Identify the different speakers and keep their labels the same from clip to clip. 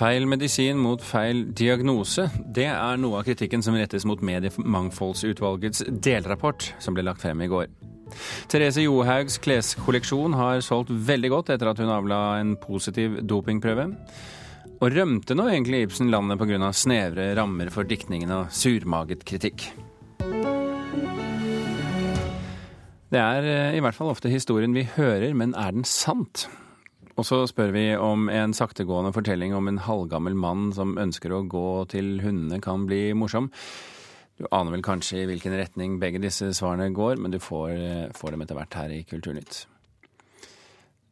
Speaker 1: Feil medisin mot feil diagnose. Det er noe av kritikken som rettes mot Mediemangfoldsutvalgets delrapport, som ble lagt frem i går. Therese Johaugs kleskolleksjon har solgt veldig godt etter at hun avla en positiv dopingprøve. Og rømte nå egentlig Ibsen landet pga. snevre rammer for diktningen og surmaget kritikk? Det er eh, i hvert fall ofte historien vi hører, men er den sant? Og så spør vi om en saktegående fortelling om en halvgammel mann som ønsker å gå til hundene kan bli morsom. Du aner vel kanskje i hvilken retning begge disse svarene går, men du får, eh, får dem etter hvert her i Kulturnytt.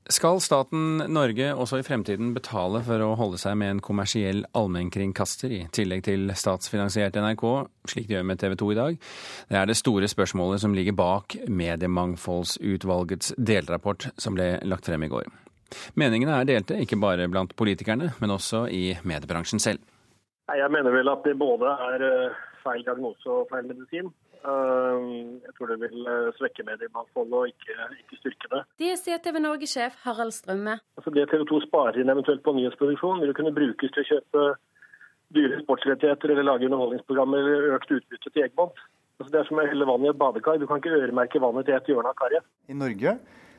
Speaker 1: Skal staten Norge også i fremtiden betale for å holde seg med en kommersiell allmennkringkaster, i tillegg til statsfinansiert NRK, slik de gjør med TV 2 i dag? Det er det store spørsmålet som ligger bak Mediemangfoldsutvalgets delrapport som ble lagt frem i går. Meningene er delte, ikke bare blant politikerne, men også i mediebransjen selv.
Speaker 2: Jeg mener vel at det både er eh, feil diagnose og feil medisin. Eh, jeg tror det vil eh, svekke mediemangfoldet og ikke, ikke, styrke det.
Speaker 3: Det sier TV Norge-sjef Harald Strømme.
Speaker 2: Altså det TV 2 sparer inn eventuelt på nyhetsproduksjon, vil kunne brukes til å kjøpe dyre sportsrettigheter eller lage underholdningsprogrammer eller økt utbytte til eggbond Altså det er som å helle vann i et badekar. Du kan ikke øremerke vannet til et hjørne av karet.
Speaker 4: I Norge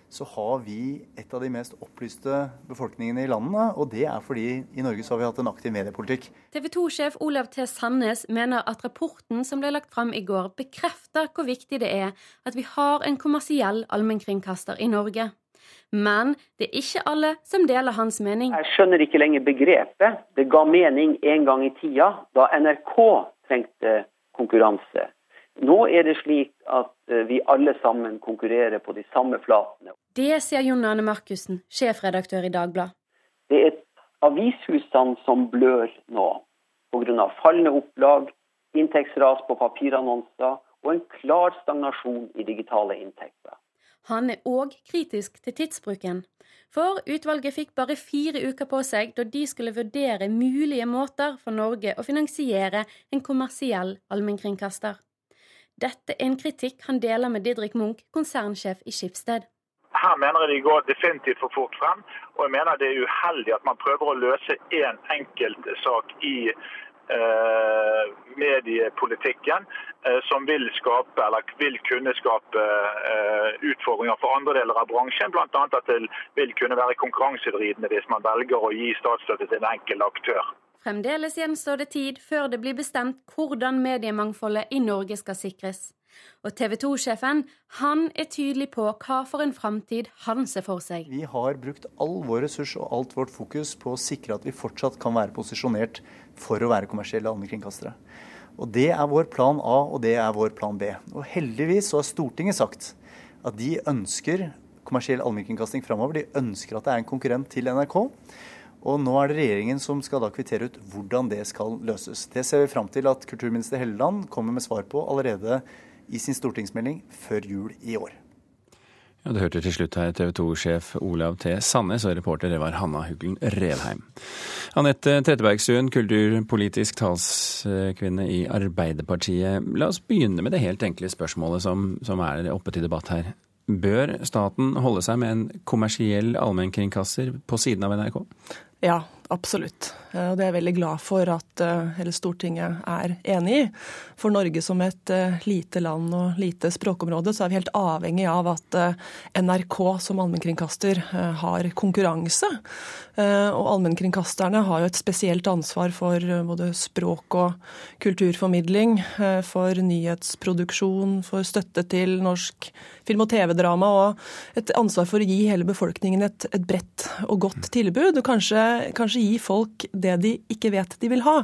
Speaker 4: så har vi et av de mest opplyste befolkningene i landet. Og det er fordi i Norge så har vi hatt en aktiv mediepolitikk.
Speaker 3: TV 2-sjef Olav T. Sandnes mener at rapporten som ble lagt fram i går, bekrefter hvor viktig det er at vi har en kommersiell allmennkringkaster i Norge. Men det er ikke alle som deler hans mening.
Speaker 5: Jeg skjønner ikke lenger begrepet. Det ga mening en gang i tida, da NRK trengte konkurranse. Nå er det slik at vi alle sammen konkurrerer på de samme flatene.
Speaker 3: Det sier Jon Arne Markussen, sjefredaktør i Dagbladet.
Speaker 5: Det er avishusene som blør nå, pga. fallende opplag, inntektsras på papirannonser og en klar stagnasjon i digitale inntekter.
Speaker 3: Han er òg kritisk til tidsbruken. For utvalget fikk bare fire uker på seg da de skulle vurdere mulige måter for Norge å finansiere en kommersiell allmennkringkaster. Dette er en kritikk han deler med Didrik Munch, konsernsjef i Skipsted.
Speaker 6: Her mener jeg de går definitivt for fort frem, og jeg mener det er uheldig at man prøver å løse én en enkelt sak i eh, mediepolitikken eh, som vil skape, eller vil kunne skape eh, utfordringer for andre deler av bransjen. Bl.a. at det vil kunne være konkurransevridende hvis man velger å gi statsstøtte til en enkel aktør.
Speaker 3: Fremdeles gjenstår det tid før det blir bestemt hvordan mediemangfoldet i Norge skal sikres. Og TV 2-sjefen han er tydelig på hva for en framtid han ser for seg.
Speaker 4: Vi har brukt all vår ressurs og alt vårt fokus på å sikre at vi fortsatt kan være posisjonert for å være kommersielle allmennkringkastere. Og Det er vår plan A, og det er vår plan B. Og Heldigvis så har Stortinget sagt at de ønsker kommersiell allmennkringkasting framover. De ønsker at det er en konkurrent til NRK. Og nå er det regjeringen som skal da kvittere ut hvordan det skal løses. Det ser vi fram til at kulturminister Helleland kommer med svar på allerede i sin stortingsmelding før jul i år.
Speaker 1: Ja, Du hørte til slutt her TV 2-sjef Olav T. Sandnes, og reporter det var Hanna Huglen Revheim. Anette Trettebergstuen, kulturpolitisk talskvinne i Arbeiderpartiet. La oss begynne med det helt enkle spørsmålet som, som er oppe til debatt her. Bør staten holde seg med en kommersiell allmennkringkaster på siden av NRK?
Speaker 7: Ja, absolutt. Og det er jeg veldig glad for at eh, hele Stortinget er enig i. For Norge som et eh, lite land og lite språkområde, så er vi helt avhengig av at eh, NRK som allmennkringkaster har konkurranse. Og allmennkringkasterne har jo et spesielt ansvar for både språk og kulturformidling, for nyhetsproduksjon, for støtte til norsk film- og TV-drama, og et ansvar for å gi hele befolkningen et, et bredt og godt tilbud. og kanskje kanskje gi folk det de ikke vet de vil ha.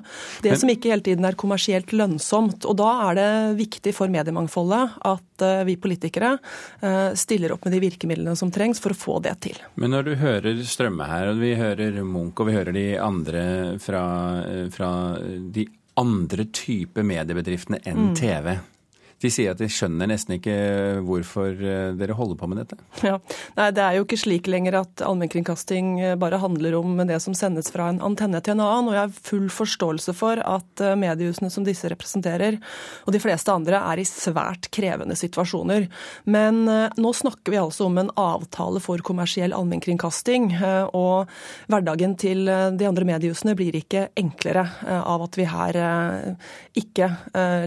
Speaker 7: Det Men, som ikke hele tiden er kommersielt lønnsomt. Og da er det viktig for mediemangfoldet at uh, vi politikere uh, stiller opp med de virkemidlene som trengs for å få det til.
Speaker 1: Men når du hører Strømme her, og vi hører Munch og vi hører de andre fra, fra de andre type mediebedriftene enn mm. TV. De sier at de skjønner nesten ikke hvorfor eh, dere holder på med dette.
Speaker 7: Ja, Nei, Det er jo ikke slik lenger at allmennkringkasting eh, bare handler om det som sendes fra en antenne til en annen. Og jeg har full forståelse for at eh, mediehusene som disse representerer, og de fleste andre, er i svært krevende situasjoner. Men nå snakker vi altså om en avtale for kommersiell allmennkringkasting. Og hverdagen til de andre mediehusene blir ikke enklere av at vi her ikke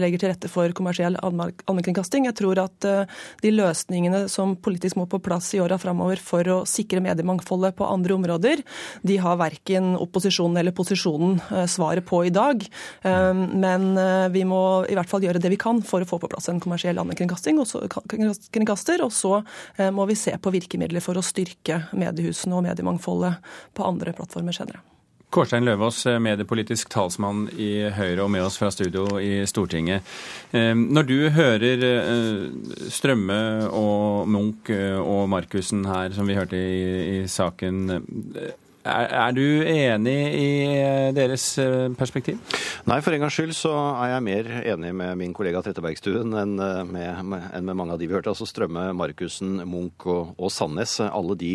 Speaker 7: legger til rette for kommersiell allmennkringkasting allmennkringkasting. Jeg tror at eh, de løsningene som politisk må på plass i åra framover for å sikre mediemangfoldet på andre områder, de har verken opposisjonen eller posisjonen eh, svaret på i dag. Eh, men vi må i hvert fall gjøre det vi kan for å få på plass en kommersiell allmennkringkaster. og så må vi se på virkemidler for å styrke mediehusene og mediemangfoldet på andre plattformer senere.
Speaker 1: Kårstein Løvaas, eh, mediepolitisk talsmann i Høyre og med oss fra studio i Stortinget. Eh, når du hører eh, Strømme og Munch og Markussen her, som vi hørte i, i saken, er, er, du enig i eh, deres eh, perspektiv?
Speaker 8: Nei, for en gangs skyld så er jeg mer enig med min kollega Trettebergstuen enn eh, med, enn med mange av de vi hørte. Altså Strømme, Markussen, Munch og, og, Sandnes. Alle de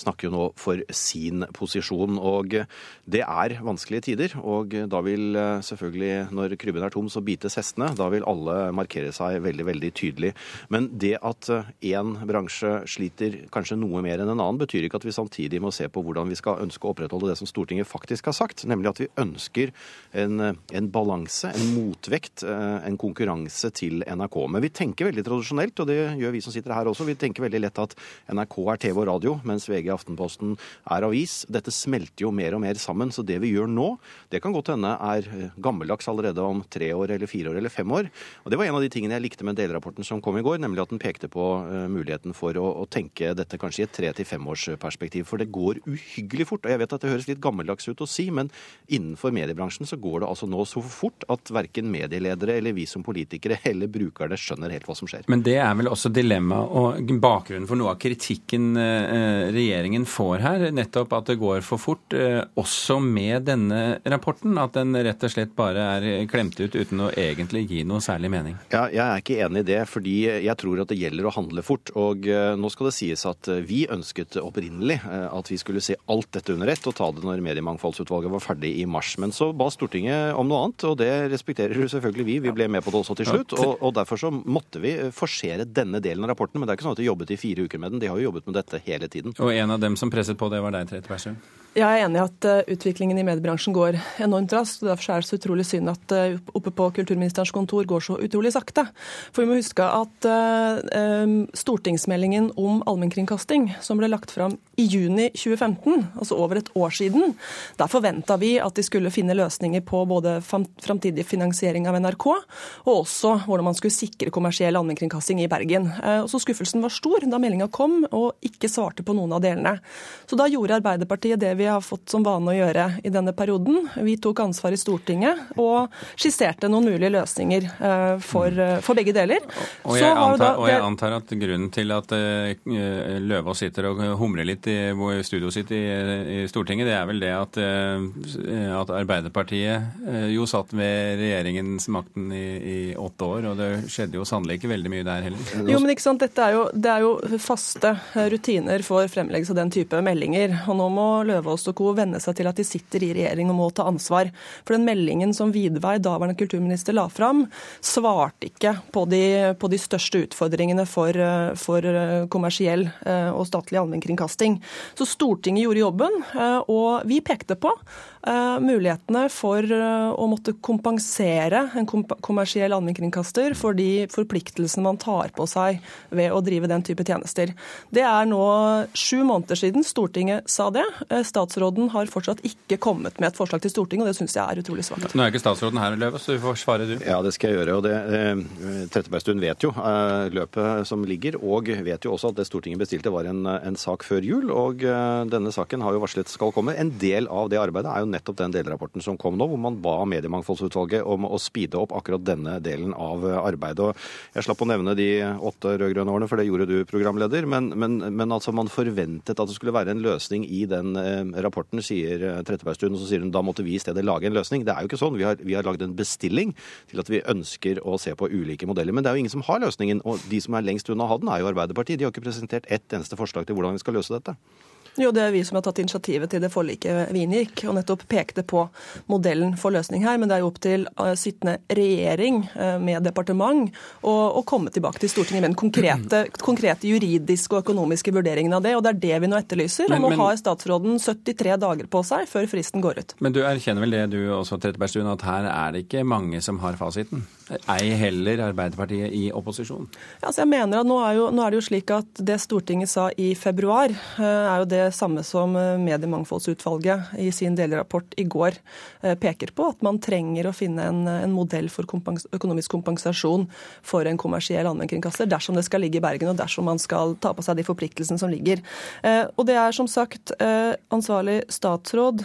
Speaker 8: snakker jo nå for sin posisjon. Og det er vanskelige tider. Og da vil selvfølgelig, når krybben er tom, så bites hestene. Da vil alle markere seg veldig, veldig tydelig. Men det at én bransje sliter kanskje noe mer enn en annen, betyr ikke at vi samtidig må se på hvordan vi skal ønske å opprettholde det som Stortinget faktisk har sagt, nemlig at vi ønsker en, en balanse, en motvekt, eh, en konkurranse til NRK. Men vi tenker veldig tradisjonelt, og det gjør vi som sitter her også. Vi tenker veldig lett at NRK er TV og radio, mens VG Aftenposten er avis. Dette smelter jo mer og mer sammen, så det vi gjør nå, det kan godt hende er eh, gammeldags allerede om tre år eller fire år eller fem år. Og Det var en av de tingene jeg likte med delrapporten som kom i går, nemlig at den pekte på uh, muligheten for å, å, tenke dette kanskje i et tre til femårsperspektiv. For det går uhyggelig fort. Og Jeg vet at det høres litt gammeldags ut å si, men innenfor mediebransjen så går det altså nå så fort at verken medieledere eller vi som politikere eller brukerne skjønner helt hva som skjer.
Speaker 1: Men det er vel også dilemmaet og bakgrunnen for noe av kritikken eh, regjeringen får her. Nettopp at det går for fort, eh, også med denne rapporten. At den rett og slett bare er klemt ut uten å egentlig gi noe særlig mening.
Speaker 8: Ja, jeg er ikke enig i det, fordi jeg tror at det gjelder å handle fort. Og eh, nå skal det sies at vi ønsket opprinnelig at vi skulle se alt dette under ett og ta det når Mediemangfoldsutvalget var ferdig i mars. Men så ba Stortinget om noe annet, og det respekterer selvfølgelig vi. Vi ble med på det også til slutt. Og, og derfor så måtte vi forsere denne delen av rapporten. Men det er ikke sånn at de jobbet i fire uker med den. De har jo jobbet med dette hele tiden.
Speaker 1: Og en av dem som presset på, det var deg, Trethe Berstø?
Speaker 7: Jeg er enig i at uh, utviklingen i mediebransjen går enormt raskt. og Derfor er det så utrolig synd at uh, oppe på kulturministerens kontor går så utrolig sakte. For vi må huske at um, stortingsmeldingen om allmennkringkasting, som ble lagt fram i juni 2015, altså over et år siden, der forventa vi at de skulle finne løsninger på både framtidig finansiering av NRK, og også hvordan man skulle sikre kommersiell allmennkringkasting i Bergen. Og så Skuffelsen var stor da meldinga kom og ikke svarte på noen av delene. Så da gjorde Arbeiderpartiet det vi har fått som vane å gjøre i denne perioden. Vi tok ansvar i Stortinget og skisserte noen mulige løsninger eh, for, eh, for begge deler.
Speaker 1: Og jeg, antar, da, og jeg, antar, at grunnen til at eh, Løvaas sitter og humrer litt i studioet sitt i, i, Stortinget, det er vel det at, at Arbeiderpartiet jo satt ved regjeringens makten i, i, åtte år, og det skjedde jo sannelig ikke veldig mye der heller.
Speaker 7: Jo, men ikke sant, Dette er jo, det er jo faste rutiner for fremleggelse av den type meldinger. og nå må Løvaas Løvaas og co. venne seg til at de sitter i regjering og må ta ansvar. For den meldingen som Vidvei, daværende kulturminister, la fram, svarte ikke på de, på de største utfordringene for, for kommersiell eh, og statlig allmennkringkasting. Så Stortinget gjorde jobben, eh, og vi pekte på Eh, mulighetene for eh, å måtte kompensere en kommersiell allmennkringkaster for de forpliktelsene man tar på seg ved å drive den type tjenester. Det er nå sju måneder siden Stortinget sa det. Eh, statsråden har fortsatt ikke kommet med et forslag til Stortinget, og det syns jeg er utrolig svakt.
Speaker 1: Nå er ikke statsråden her, Løve, så du får svare du.
Speaker 8: Ja, det skal jeg gjøre. og det, Trettebergstuen vet jo løpet som ligger, og vet jo også at det Stortinget bestilte var en, en sak før jul. og Denne saken har jo varslet skal komme. En del av det arbeidet er jo nettopp den delrapporten som kom nå, hvor man ba Mediemangfoldsutvalget om å speede opp akkurat denne delen av arbeidet. Og jeg slapp å nevne de åtte rød-grønne årene, for det gjorde du, programleder. Men, men, men, altså man forventet at det skulle være en løsning i den eh, rapporten, sier Trettebergstuen, og så sier hun da måtte vi i stedet lage en løsning. Det er jo ikke sånn. Vi har, vi har lagd en bestilling til at vi ønsker å se på ulike modeller. Men det er jo ingen som har løsningen, og de som er lengst unna å ha den, er jo Arbeiderpartiet. De har ikke presentert ett eneste forslag til hvordan vi skal løse dette.
Speaker 7: Jo, det er vi som har tatt initiativet til det forliket vi inngikk, og nettopp pekte på modellen for løsning her. Men det er jo opp til uh, sittende regjering uh, med departement å, komme tilbake til Stortinget med den konkrete, konkrete, juridiske og økonomiske vurderingen av det. Og det er det vi nå etterlyser. Men, og nå har statsråden 73 dager på seg før fristen går ut.
Speaker 1: Men du erkjenner vel det du også, Trettebergstuen, at her er det ikke mange som har fasiten? Ei heller Arbeiderpartiet i opposisjon?
Speaker 7: Ja, altså jeg mener at nå er, jo, nå er det jo slik at det Stortinget sa i februar, uh, er jo det samme som eh, Mediemangfoldsutvalget i sin delrapport i går eh, peker på, at man trenger å finne en, en modell for kompens økonomisk kompensasjon for en kommersiell allmennkringkaster dersom det skal ligge i Bergen, og dersom man skal ta på seg de forpliktelsene som ligger. Eh, og det er som sagt ansvarlig statsråd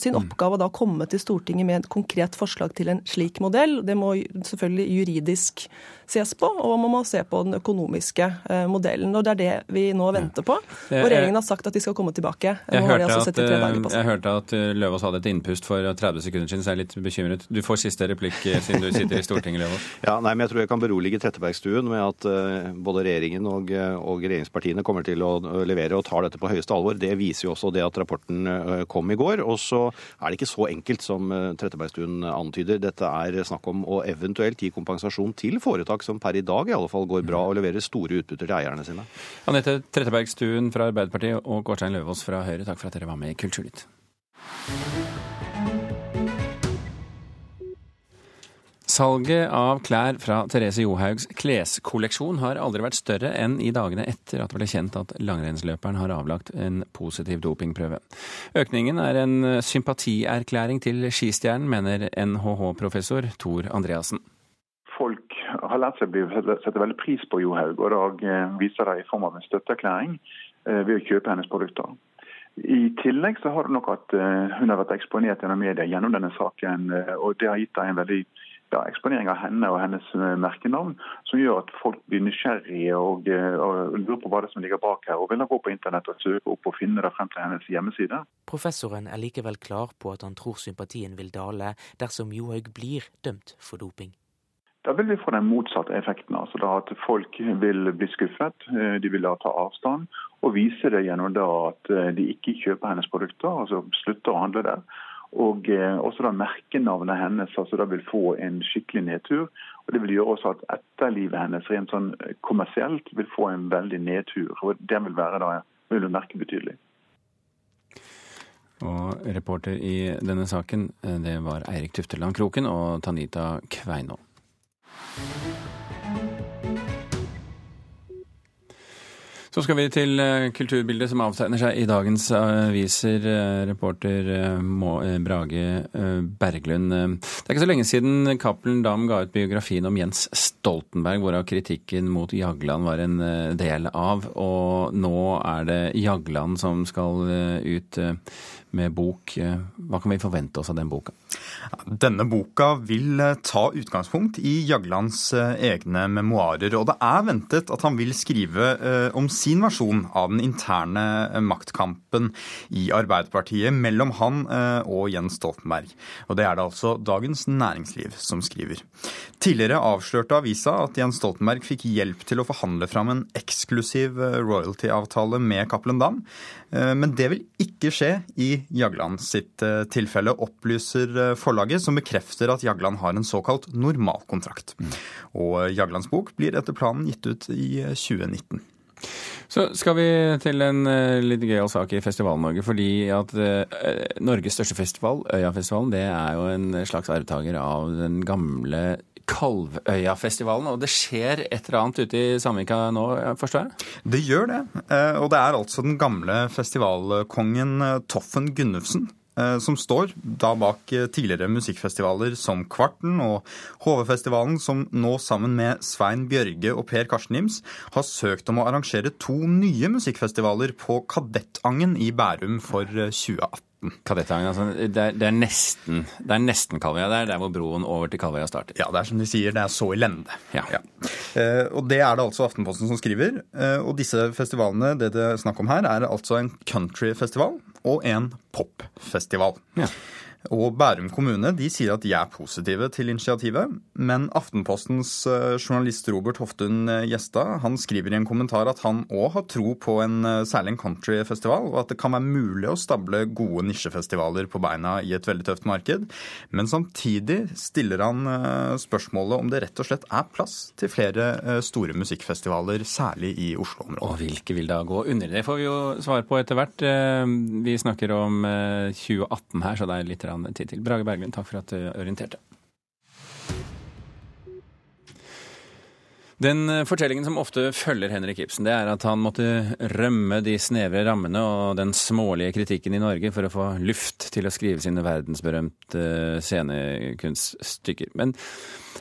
Speaker 7: sin mm. oppgave da å komme til Stortinget med et konkret forslag til en slik modell. Det må selvfølgelig juridisk ses på, og man må se på den økonomiske modellen. Og Det er det vi nå venter på. Og Regjeringen har sagt at de skal komme komme tilbake.
Speaker 1: Jeg hørte, altså at, eh, jeg hørte, at, eh, Løvaas hadde et innpust for 30 sekunder siden, så jeg er litt bekymret. Du får siste replikk eh, siden du sitter i Stortinget, Løvaas.
Speaker 8: Ja, nei, men Jeg tror jeg kan berolige Trettebergstuen med at både regjeringen og, og, regjeringspartiene kommer til å levere og tar dette på høyeste alvor. Det viser jo også det at rapporten kom i går. Og så er det ikke så enkelt som Trettebergstuen antyder. Dette er snakk om å eventuelt gi kompensasjon til foretak som per i dag i alle fall går bra og leverer store utbytter til eierne sine.
Speaker 1: Anette Trettebergstuen fra Arbeiderpartiet og Gårdstein Løvaas fra Høyre, takk for at dere var med i Kulturnytt. Salget av klær fra Therese Johaugs kleskolleksjon har aldri vært større enn i dagene etter at det ble kjent at langrennsløperen har avlagt en positiv dopingprøve. Økningen er en sympatierklæring til skistjernen, mener NHH-professor Tor Andreassen.
Speaker 9: Folk har lært seg å sette veldig pris på Johaug, og da viser de i form av en støtteerklæring Eh, ved å kjøpe hennes produkter. I tillegg så har det nok at eh, hun har vært eksponert gjennom media gjennom denne saken. Eh, og Det har gitt en veldig ja, eksponering av henne og hennes merkenavn, som gjør at folk blir nysgjerrige og, og, lurer på hva det som ligger bak her, og vil da gå på internett og søke opp og finne det frem til hennes hjemmeside.
Speaker 10: Professoren er likevel klar på at han tror sympatien vil dale dersom Johaug blir dømt for doping.
Speaker 9: Da vil vi få den motsatte effekten. altså da At folk vil bli skuffet, eh, de vil da ta avstand. Og vise det gjennom da at eh, de ikke kjøper hennes produkter, altså slutter å handle der. Og eh, også da merkenavnet hennes altså da vil få en skikkelig nedtur. og Det vil gjøre også at etterlivet hennes rent sånn kommersielt vil få en veldig nedtur. og Det vil være da, vil merke betydelig.
Speaker 1: Og reporter i denne saken, det var Eirik Tufteland Kroken og Tanita Kveinå. Så skal vi til eh, kulturbildet som avtegner seg i dagens aviser. Eh, reporter eh, Brage Berglund. Det er ikke så lenge siden Cappelen Dam ga ut biografien om Jens Stoltenberg, hvorav kritikken mot Jagland var en del av. Og nå er det Jagland som skal ut med bok. Hva kan vi forvente oss av den boka?
Speaker 11: Denne boka vil eh, ta utgangspunkt i Jaglands eh, egne memoarer. Og det er ventet at han vil skrive eh, om sin versjon av den interne maktkampen i Arbeiderpartiet mellom han og Jens Stoltenberg. Og det er det altså Dagens Næringsliv som skriver. Tidligere avslørte avisa at Jens Stoltenberg fikk hjelp til å forhandle fram en eksklusiv royalty-avtale med Cappelen Dam. Men det vil ikke skje i Jagland sitt tilfelle, opplyser forlaget forlaget, som bekrefter at Jagland har en såkalt normalkontrakt. Mm. Og Jaglands bok blir etter planen gitt ut i 2019.
Speaker 1: Så skal vi til en litt gøyal sak i Festival-Norge. Fordi at Norges største festival, Øyafestivalen, det er jo en slags arvtaker av den gamle Kalvøyafestivalen. Og det skjer et eller annet ute i Sandvika nå, forstår jeg?
Speaker 11: Det gjør det. Uh, og det er altså den gamle festivalkongen Toffen Gunnufsen Eh, som står da bak eh, tidligere musikkfestivaler som Kvarten og HV-festivalen, som nå sammen med Svein Bjørge og Per Karsten Ims har søkt om å arrangere to nye musikkfestivaler på Kadettangen i Bærum for 2018.
Speaker 1: Eh, Kadettangen, altså, det, er, det, er, nesten, det er nesten Kalvøya der, der hvor broen over til Kalvøya starter.
Speaker 11: Ja, det er som de sier, det er så i lende. Ja. ja. Eh, og det er det altså Aftenposten som skriver. Eh, og disse festivalene, det det er snakk om her, er altså en countryfestival og en popfestival. Ja. Og Bærum kommune de sier at de er positive til initiativet. Men Aftenpostens eh, journalist Robert Hoftun eh, Gjestad han skriver i en kommentar at han òg har tro på en eh, særlig countryfestival, og at det kan være mulig å stable gode nisjefestivaler på beina i et veldig tøft marked. Men samtidig stiller han spørsmålet om det rett og slett er plass til flere store musikkfestivaler, særlig i Oslo-området.
Speaker 1: Og hvilke vil da gå under? Det får vi jo svar på etter hvert. Vi snakker om 2018 her, så det er litt tid til. Brage Berglund, takk for at du orienterte. Den eh, fortellingen som ofte følger Henrik Ibsen, det er at han måtte rømme de snevre rammene og den smålige kritikken i Norge for å få luft til å skrive sine verdensberømte scenekunststykker. Men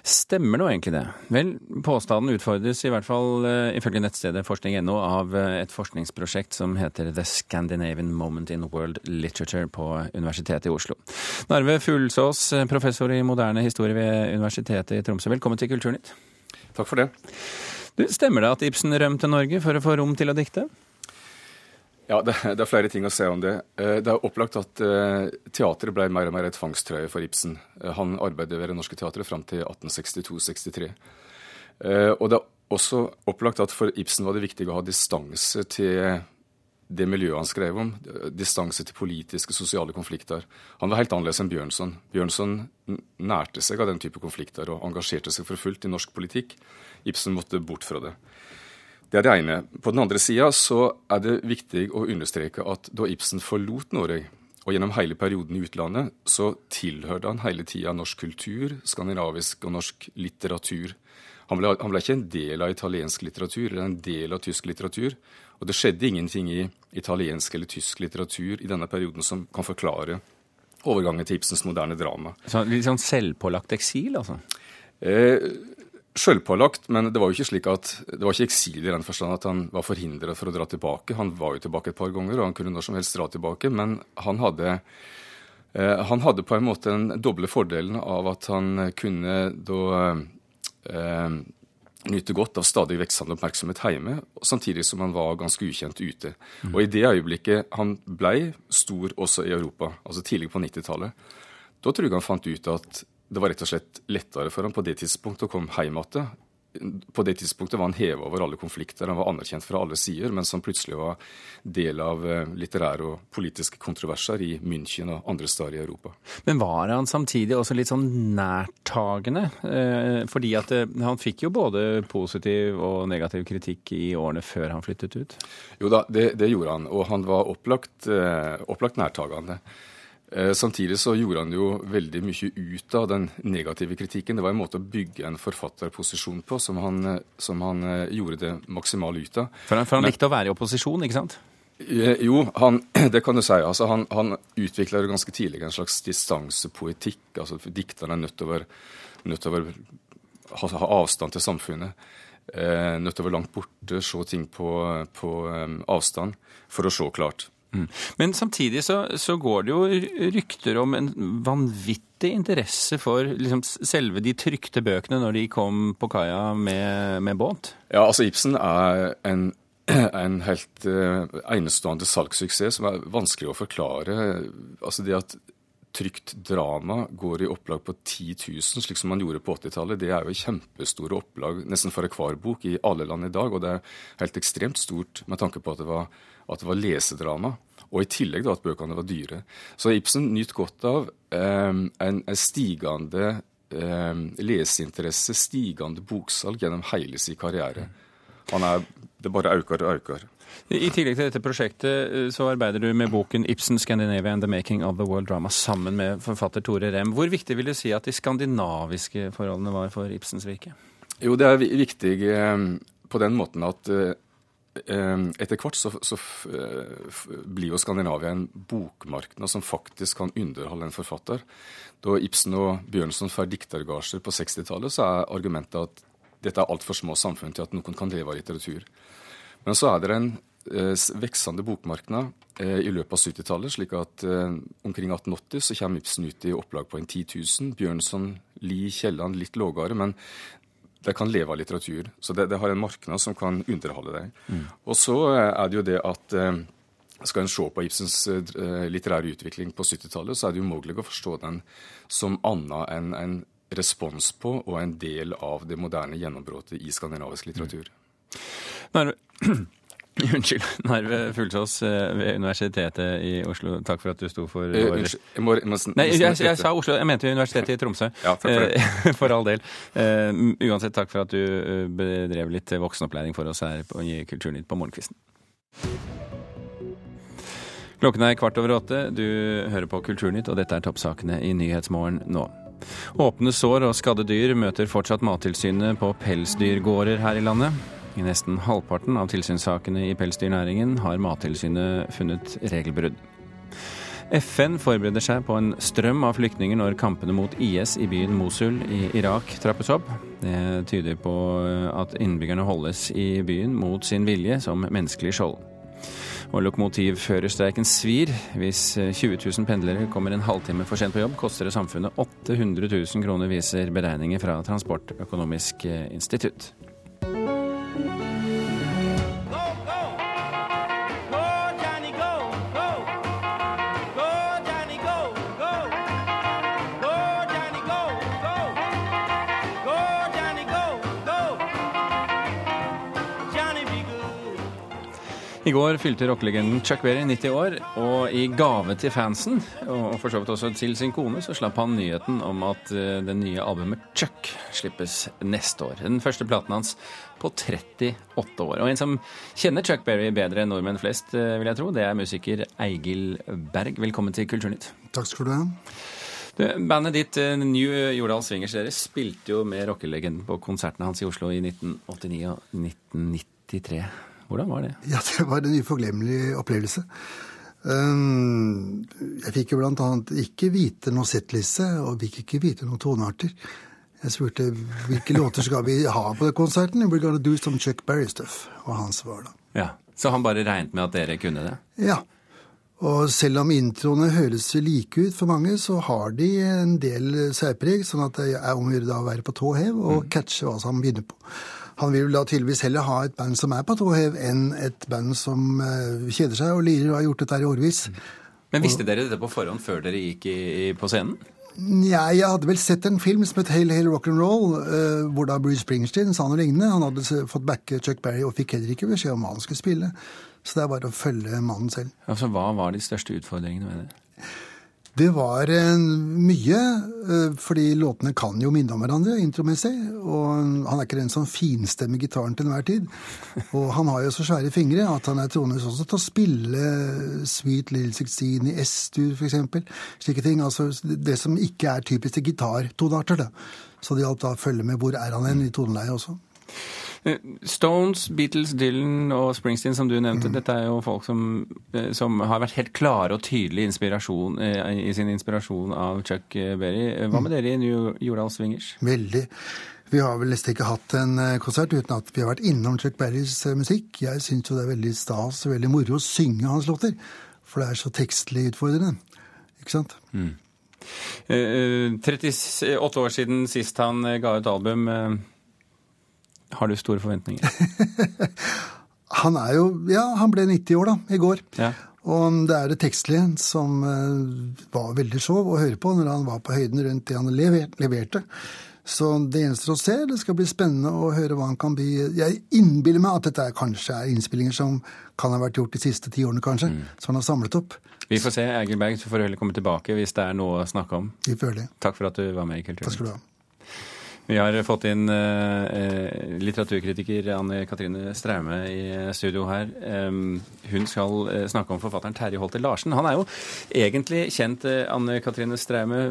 Speaker 1: Stemmer nå egentlig det? Vel, påstanden utfordres i hvert fall uh, ifølge nettstedet forskning.no av et forskningsprosjekt som heter The Scandinavian Moment in World Literature på Universitetet i Oslo. Narve Fuglsås, eh, professor i moderne historie ved Universitetet i Tromsø, velkommen til Kulturnytt.
Speaker 12: Takk for det.
Speaker 1: Du, stemmer det at Ibsen rømte Norge for å få rom til å dikte?
Speaker 12: Ja, det, det, er flere ting å se om det. Eh, det er opplagt at uh, teatret ble mer og mer et fangstrøye for Ibsen. Uh, han arbeidet ved Det Norske Teatret fram til 1862-63. Uh, og det er også opplagt at for Ibsen var det viktig å ha distanse til det miljøet han skrev om. Distanse til politiske, sosiale konflikter. Han var helt annerledes enn Bjørnson. Bjørnson nærte seg av den type konflikter og engasjerte seg for fullt i norsk politikk. Ibsen måtte bort fra det. Det er det ene. På den andre sida så er det viktig å understreke at da Ibsen forlot Norge, og gjennom hele perioden i utlandet, så tilhørte han hele tida norsk kultur, skandinavisk og norsk litteratur. Han ble, han ble, ikke en del av italiensk litteratur eller en del av tysk litteratur. Og det skjedde ingenting i italiensk eller tysk litteratur i denne perioden som kan forklare overgangen til Ibsens moderne drama.
Speaker 1: Så Litt sånn selvpålagt eksil, altså?
Speaker 12: Eh, Sjølpålagt, men det var jo ikke slik at det var ikke eksil i den forstand at han var forhindret for å dra tilbake. Han var jo tilbake et par ganger, og han kunne når som helst dra tilbake. Men han hadde, eh, han hadde på en måte den doble fordelen av at han kunne da eh, nyte godt av stadig veksende oppmerksomhet hjemme, samtidig som han var ganske ukjent ute. Og i det øyeblikket han blei stor også i Europa, altså tidlig på 90-tallet, da tror jeg han fant ut at det var rett og slett lettere for ham på det tidspunktet å komme hjem igjen. På det tidspunktet var han heva over alle konflikter, han var anerkjent fra alle sider, mens han plutselig var del av eh, litterære og politiske kontroverser i München og andre steder i Europa.
Speaker 1: Men var han samtidig også litt sånn nærtagende? Eh, fordi at eh, han fikk jo både positiv og negativ kritikk i årene før han flyttet ut?
Speaker 12: Jo da, det, det gjorde han, og han var opplagt, opplagt nærtagende. Eh, samtidig så gjorde han jo veldig mye ut av den negative kritikken. Det var en måte å bygge en forfatterposisjon på som han, eh, som han eh, gjorde det maksimale ut av.
Speaker 1: For han, for han likte å være i opposisjon, ikke sant?
Speaker 12: Jo, han, det kan du si. Altså, han, han utvikla ganske tidlig en slags distansepoetikk. altså Dikterne er nødt til å, være, nødt til å være, ha, ha, avstand til samfunnet. Eh, nødt til å være langt borte, se ting på, på um, avstand for å se klart.
Speaker 1: Mm. Men samtidig så, så, går det jo rykter om en vanvittig interesse for liksom, selve de trykte bøkene når de kom på kaia med, med båt?
Speaker 12: Ja, altså Ibsen er en, en helt uh, enestående salgssuksess som er vanskelig å forklare. Altså det at trygt drama går i opplag på 10 000, slik som man gjorde på 80-tallet, det er jo kjempestore opplag nesten for hver bok i alle land i dag. Og det er helt ekstremt stort med tanke på at det var at det var lesedrama. Og i tillegg da at bøkene var dyre. Så Ibsen nyter godt av eh, en, stigende eh, leseinteresse, stigende boksalg gjennom hele sin karriere. Han er, Det bare øker og øker.
Speaker 1: I tillegg til dette prosjektet eh, så arbeider du med boken 'Ibsen Scandinavia and the Making of the World Drama' sammen med forfatter Tore Rem. Hvor viktig vil du si at de skandinaviske forholdene var for Ibsens virke?
Speaker 12: Jo, det er viktig eh, på den måten at Eh, etter hvert så, så blir jo Skandinavia en bokmarked som faktisk kan underholde en forfatter. Da Ibsen og Bjørnson får diktergasjer på 60-tallet, så er argumentet at dette er altfor små samfunn til at noen kan leve av litteratur. Men så er det en eh, veksende bokmarked eh, i løpet av 70-tallet, slik at eh, omkring 1880 så kommer Ibsen ut i opplag på en 10 000. Bjørnson, Lie, Kielland litt lågere, men det kan leve av litteratur. Så det, det har en marked som kan underholde deg. Mm. Og så eh, er det jo det at eh, skal en se på Ibsens eh, litterære utvikling på 70-tallet, så er det umulig å forstå den som annet enn en respons på og en del av det moderne gjennombruddet i skandinavisk litteratur.
Speaker 1: Narve, Unnskyld. Narve Fuglsås eh, ved Universitetet i Oslo. Takk for at du sto for
Speaker 12: eh, Unnskyld. Jeg må, jeg må,
Speaker 1: Nei, jeg, jeg, sa Oslo. Jeg mente Universitetet i Tromsø.
Speaker 12: Ja, takk for, det.
Speaker 1: for all del. Uh, uansett, takk for at du bedrev litt voksenopplæring for oss her på, i Kulturnytt på morgenkvisten. Klokken er kvart over åtte. Du hører på Kulturnytt, og dette er toppsakene i Nyhetsmorgen nå. Åpne sår og skadde dyr møter fortsatt Mattilsynet på pelsdyrgårder her i landet. I nesten halvparten av tilsynssakene i pelsdyrnæringen har Mattilsynet funnet regelbrudd. FN forbereder seg på en strøm av flyktninger når kampene mot IS i byen Mosul i Irak trappes opp. Det tyder på at innbyggerne holdes i byen mot sin vilje som menneskelig skjold. Og lokomotivførerstreiken svir. Hvis 20 000 pendlere kommer en halvtime for sent på jobb, koster det samfunnet 800 000 kroner, viser beregninger fra Transportøkonomisk institutt. I går fylte rockelegenden Chuck Berry 90 år, og i gave til fansen, og for så vidt også til sin kone, så slapp han nyheten om at eh, det nye albumet Chuck slippes neste år. Den første platen hans på 38 år. Og en som kjenner Chuck Berry bedre enn nordmenn flest, eh, vil jeg tro, det er musiker Eigil Berg. Velkommen til Kulturnytt.
Speaker 13: Takk skal du ha.
Speaker 1: Du, bandet ditt eh, New Jordal Swingers dere spilte jo med rockelegenden på konsertene hans i Oslo i 1989 og 1993. Hvordan var det?
Speaker 13: Ja, Det var en uforglemmelig opplevelse. Um, jeg fikk jo blant annet ikke vite noe settliste, og fikk ikke vite noen tonearter. Jeg spurte hvilke låter skal vi ha på konserten. We're gonna do some Chuck Berry stuff, var hans svar da.
Speaker 1: Ja, Så han bare regnet med at dere kunne det?
Speaker 13: Ja. Og selv om introene høres like ut for mange, så har de en del særpreg, sånn at det er om å gjøre å være på tå hev og mm. catche hva som begynner på. Han vil da tydeligvis heller ha et band som er på tå hev, enn et band som uh, kjeder seg og lirer og har gjort dette her i årevis.
Speaker 1: Men visste dere dette på forhånd før dere gikk i, i, på scenen?
Speaker 13: Ja, jeg hadde vel sett en film som het Hail Hail Rock'n'Roll, uh, hvor da Bruce Springsteen sa noe lignende. Han hadde fått backe Chuck Berry og fikk heller ikke beskjed om hva han skulle spille. Så det er bare å følge mannen selv.
Speaker 1: Altså, Hva var de største utfordringene med det?
Speaker 13: Det var mye, eh, fordi låtene kan jo minne om hverandre intromessig. Og han er ikke den som finstemmer gitaren til enhver tid. Og han har jo så svære fingre at han er troende også til å spille Sweet Little Sixteen i S-dur, f.eks. Slike ting. Altså det som ikke er typisk til gitartonearter. Så det hjalp da å følge med hvor er han hen i toneleiet også.
Speaker 1: Eh, Stones, Beatles, Dylan og Springsteen, som du nevnte, mm. dette er jo folk som, eh, som, har vært helt klare og tydelige inspirasjon, eh, i sin inspirasjon av Chuck Berry. Hva med mm. dere i New Jordal Swingers?
Speaker 13: Veldig. Vi har vel nesten ikke hatt en konsert uten at vi har vært innom Chuck Berrys musikk. Jeg syns jo det er veldig stas og veldig moro å synge hans låter, for det er så tekstlig utfordrende. Ikke sant? Mm.
Speaker 1: 38 år siden sist han ga ut album. Har du store forventninger?
Speaker 13: han er jo Ja, han ble 90 år, da, i går. Ja. Og det er det tekstlige som uh, var veldig sjov å høre på når han var på høyden rundt det han leverte. Så det gjenstår å se. Det skal bli spennende å høre hva han kan bli Jeg innbiller meg at dette kanskje er innspillinger som kan ha vært gjort de siste ti årene, kanskje. Mm. Som han har samlet opp.
Speaker 1: Vi får se, Egil Berg. Så får du heller komme tilbake hvis det er noe å snakke om.
Speaker 13: Vi får det.
Speaker 1: Takk for at du var med i Kulturnytt.
Speaker 13: Takk skal du ha.
Speaker 1: Vi har fått inn eh, litteraturkritiker Anne Katrine Straume i studio her. Um, hun skal eh, snakke om forfatteren Terje Holte Larsen. Han er jo egentlig kjent, eh, Anne Katrine Straume,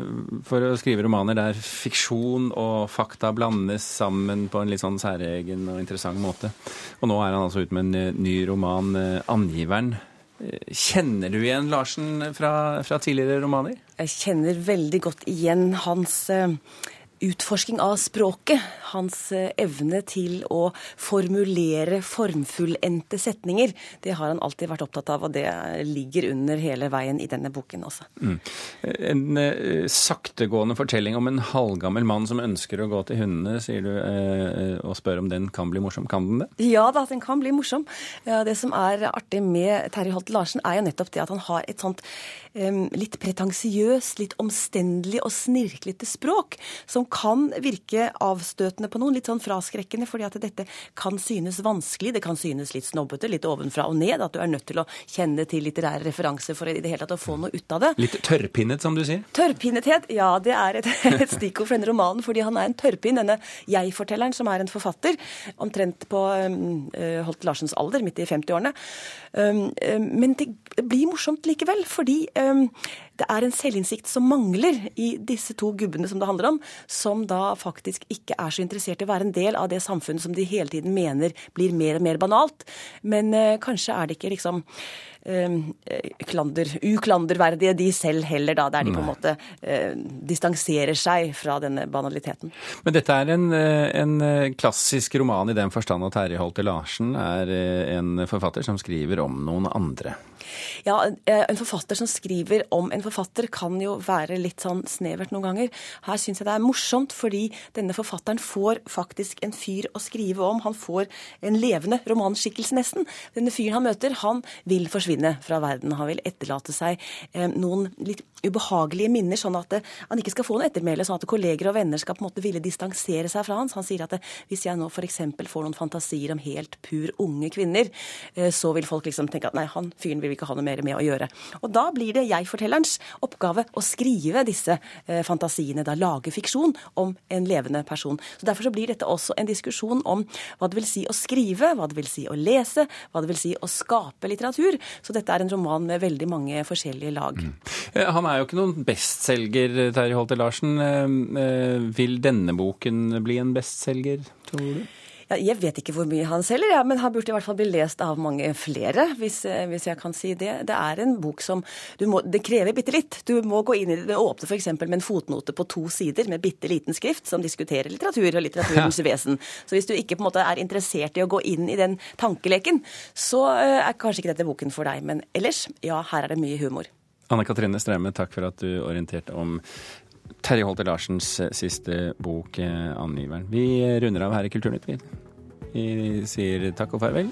Speaker 1: for å skrive romaner der fiksjon og fakta blandes sammen på en litt sånn særegen og interessant måte. Og nå er han altså ute med en eh, ny roman, eh, 'Angiveren'. Kjenner du igjen Larsen fra, fra tidligere romaner?
Speaker 14: Jeg kjenner veldig godt igjen hans utforsking av språket. Hans evne til å formulere formfullendte setninger. Det har han alltid vært opptatt av, og det ligger under hele veien i denne boken også. Mm.
Speaker 1: En eh, saktegående fortelling om en halvgammel mann som ønsker å gå til hundene, sier du, eh, og spør om den kan bli morsom. Kan den det?
Speaker 14: Ja da, den kan bli morsom. Ja, det som er artig med Terje Holt Larsen, er jo nettopp det at han har et sånt eh, litt pretensiøst, litt omstendelig og snirklete språk, som kan virke avstøtende på noen, litt sånn fraskrekkende, fordi at dette kan synes vanskelig, det kan synes litt snobbete, litt ovenfra og ned, at du er nødt til å kjenne til litterære referanser for i det hele tatt å få noe ut av det.
Speaker 1: Litt tørrpinnet, som du sier?
Speaker 14: Tørrpinnethet, ja. Det er et, et stikkord for denne romanen, fordi han er en tørrpinn, denne jeg-fortelleren som er en forfatter, omtrent på um, Holt Larsens alder, midt i 50-årene. Um, um, men det blir morsomt likevel, fordi um, det er en selvinnsikt som mangler i disse to gubbene som det handler om, som da faktisk ikke er så interessert i å være en del av det samfunnet som de hele tiden mener blir mer og mer banalt. Men uh, kanskje er det ikke liksom klander, uklanderverdige de selv heller, da, der de på en måte uh, distanserer seg fra denne banaliteten.
Speaker 1: Men dette er en, en klassisk roman i den forstand at Terje Holte Larsen er en forfatter som skriver om noen andre.
Speaker 14: Ja, en forfatter som skriver om en forfatter kan jo være litt sånn snevert noen ganger. Her syns jeg det er morsomt, fordi denne forfatteren får faktisk en fyr å skrive om. Han får en levende romanskikkelse, nesten. Denne fyren han møter, han vil forsvinne fra verden. Han vil etterlate seg eh, noen litt ubehagelige minner, sånn at det, han ikke skal få noe ettermæle, sånn at kolleger og venner skal på en måte ville distansere seg fra hans. Han sier at det, hvis jeg nå f.eks. får noen fantasier om helt pur unge kvinner, eh, så vil folk liksom tenke at nei, han fyren vil vi ikke ha noe mer med å gjøre. Og da blir det jeg-fortellerens oppgave å skrive disse eh, fantasiene, da lage fiksjon om en levende person. Så Derfor så blir dette også en diskusjon om hva det vil si å skrive, hva det vil si å lese, hva det vil si å skape litteratur. Så dette er en roman med veldig mange forskjellige lag. Mm.
Speaker 1: Eh, han er jo ikke noen bestselger, Terje Holte Larsen. Eh, vil denne boken bli en bestselger, tror du?
Speaker 14: Jeg vet ikke hvor mye han selger, ja, men han burde i hvert fall bli lest av mange flere, hvis, eh, hvis jeg kan si det. Det er en bok som må, Det krever bitte litt. Du må gå inn i det. Åpner f.eks. med en fotnote på to sider med bitte liten skrift som diskuterer litteratur og litteraturens ja. vesen. Så hvis du ikke på en måte er interessert i å gå inn i den tankeleken, så eh, er kanskje ikke dette boken for deg. Men ellers, ja, her er det mye humor.
Speaker 1: Anne Katrine Streime, takk for at du orienterte om Terje Holte Larsens eh, siste bok, 'Angiveren'. Vi runder av her i Kulturnytt, vi. Vi sier takk og farvel.